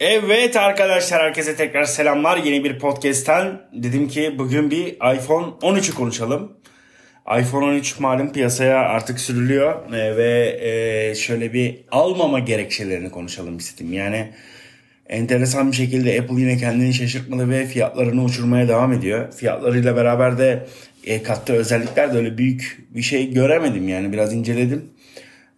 Evet arkadaşlar herkese tekrar selamlar. Yeni bir podcast'ten dedim ki bugün bir iPhone 13'ü konuşalım. iPhone 13 malum piyasaya artık sürülüyor ee, ve e, şöyle bir almama gerekçelerini konuşalım istedim. Yani enteresan bir şekilde Apple yine kendini şaşırtmadı ve fiyatlarını uçurmaya devam ediyor. Fiyatlarıyla beraber de e, kattığı özellikler de öyle büyük bir şey göremedim yani biraz inceledim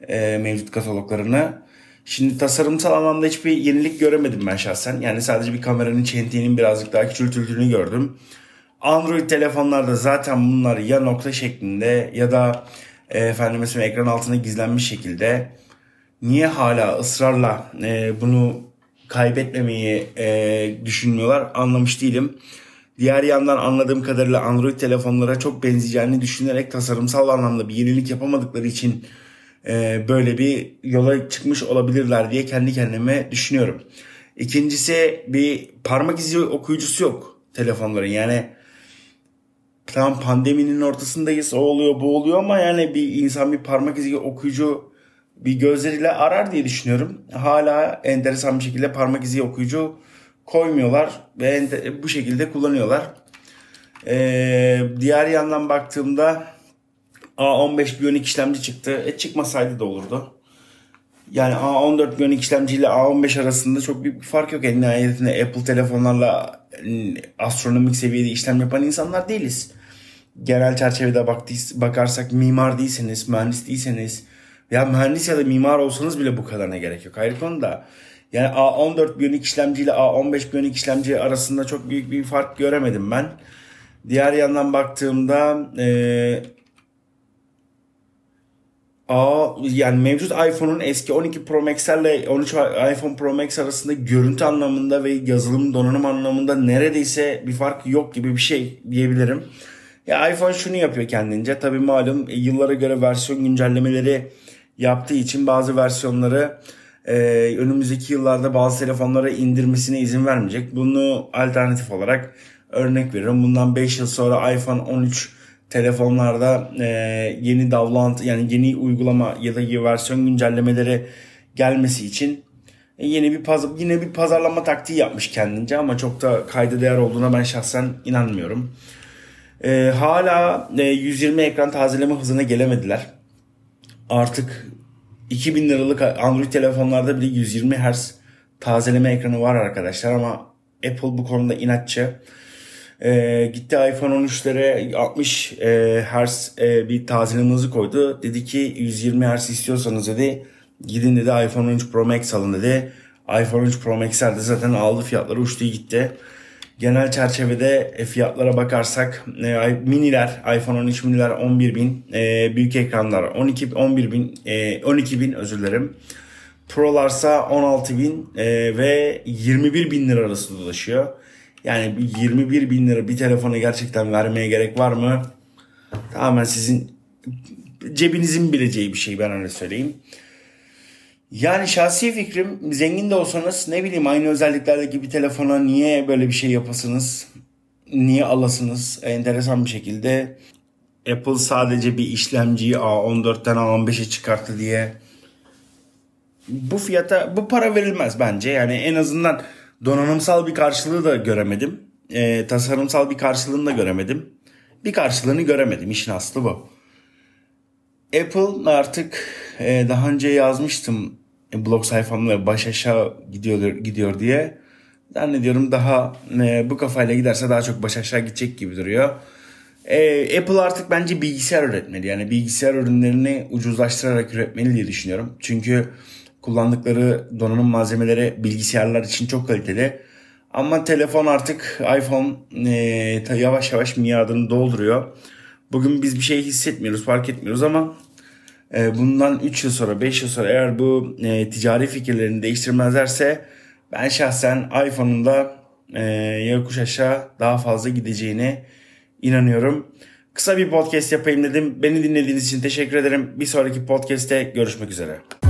e, mevcut kataloglarını. Şimdi tasarımsal anlamda hiçbir yenilik göremedim ben şahsen. Yani sadece bir kameranın çentiğinin birazcık daha küçültüldüğünü gördüm. Android telefonlarda zaten bunlar ya nokta şeklinde ya da e, efendim mesela ekran altına gizlenmiş şekilde. Niye hala ısrarla e, bunu kaybetmemeyi e, düşünmüyorlar anlamış değilim. Diğer yandan anladığım kadarıyla Android telefonlara çok benzeyeceğini düşünerek tasarımsal anlamda bir yenilik yapamadıkları için e, böyle bir yola çıkmış olabilirler diye kendi kendime düşünüyorum. İkincisi bir parmak izi okuyucusu yok telefonların. Yani tam pandeminin ortasındayız o oluyor bu oluyor ama yani bir insan bir parmak izi okuyucu bir gözleriyle arar diye düşünüyorum. Hala enteresan bir şekilde parmak izi okuyucu koymuyorlar ve bu şekilde kullanıyorlar. Ee, diğer yandan baktığımda A15 Bionic işlemci çıktı. E çıkmasaydı da olurdu. Yani A14 Bionic işlemci ile A15 arasında çok büyük bir fark yok. En nihayetinde Apple telefonlarla astronomik seviyede işlem yapan insanlar değiliz. Genel çerçevede bakarsak mimar değilseniz, mühendis değilseniz ya mühendis ya da mimar olsanız bile bu kadarına gerek yok. Ayrı konuda yani A14 Bionic işlemci ile A15 Bionic işlemci arasında çok büyük bir fark göremedim ben. Diğer yandan baktığımda e, Aa, yani mevcut iPhone'un eski 12 Pro Max'lerle 13 iPhone Pro Max arasında görüntü anlamında ve yazılım donanım anlamında neredeyse bir fark yok gibi bir şey diyebilirim. Ya iPhone şunu yapıyor kendince. Tabii malum yıllara göre versiyon güncellemeleri yaptığı için bazı versiyonları e, önümüzdeki yıllarda bazı telefonlara indirmesine izin vermeyecek. Bunu alternatif olarak örnek veriyorum. Bundan 5 yıl sonra iPhone 13 telefonlarda e, yeni davlant yani yeni uygulama ya da versiyon güncellemeleri gelmesi için e, yeni bir paz yine bir pazarlama taktiği yapmış kendince ama çok da kayda değer olduğuna ben şahsen inanmıyorum. E, hala e, 120 ekran tazeleme hızına gelemediler. Artık 2000 liralık Android telefonlarda bile 120 Hz tazeleme ekranı var arkadaşlar ama Apple bu konuda inatçı. E, gitti iPhone 13'lere 60 e, Hz e, bir tazeleme hızı koydu. Dedi ki 120 Hz istiyorsanız dedi gidin dedi iPhone 13 Pro Max alın dedi. iPhone 13 Pro Max'ler de zaten aldı fiyatları uçtu gitti. Genel çerçevede e, fiyatlara bakarsak e, miniler iPhone 13 miniler 11 bin e, büyük ekranlar 12 11 bin e, 12 bin özür dilerim. Pro'larsa 16 bin e, ve 21 bin lira arasında dolaşıyor. Yani 21 bin lira bir telefona gerçekten vermeye gerek var mı? Tamamen sizin cebinizin bileceği bir şey ben öyle söyleyeyim. Yani şahsi fikrim zengin de olsanız ne bileyim aynı özelliklerdeki bir telefona niye böyle bir şey yapasınız? Niye alasınız? Enteresan bir şekilde Apple sadece bir işlemciyi A14'ten A15'e çıkarttı diye bu fiyata bu para verilmez bence. Yani en azından donanımsal bir karşılığı da göremedim. E, tasarımsal bir karşılığını da göremedim. Bir karşılığını göremedim. İşin aslı bu. Apple artık e, daha önce yazmıştım e, blog sayfamda baş aşağı gidiyor gidiyor diye. Zannediyorum daha e, bu kafayla giderse daha çok baş aşağı gidecek gibi duruyor. E, Apple artık bence bilgisayar üretmeli. Yani bilgisayar ürünlerini ucuzlaştırarak üretmeli diye düşünüyorum. Çünkü kullandıkları donanım malzemeleri bilgisayarlar için çok kaliteli. Ama telefon artık iPhone e, yavaş yavaş miadını dolduruyor. Bugün biz bir şey hissetmiyoruz, fark etmiyoruz ama e, bundan 3 yıl sonra, 5 yıl sonra eğer bu e, ticari fikirlerini değiştirmezlerse ben şahsen iPhone'un da e, yokuş aşağı daha fazla gideceğine inanıyorum. Kısa bir podcast yapayım dedim. Beni dinlediğiniz için teşekkür ederim. Bir sonraki podcast'te görüşmek üzere.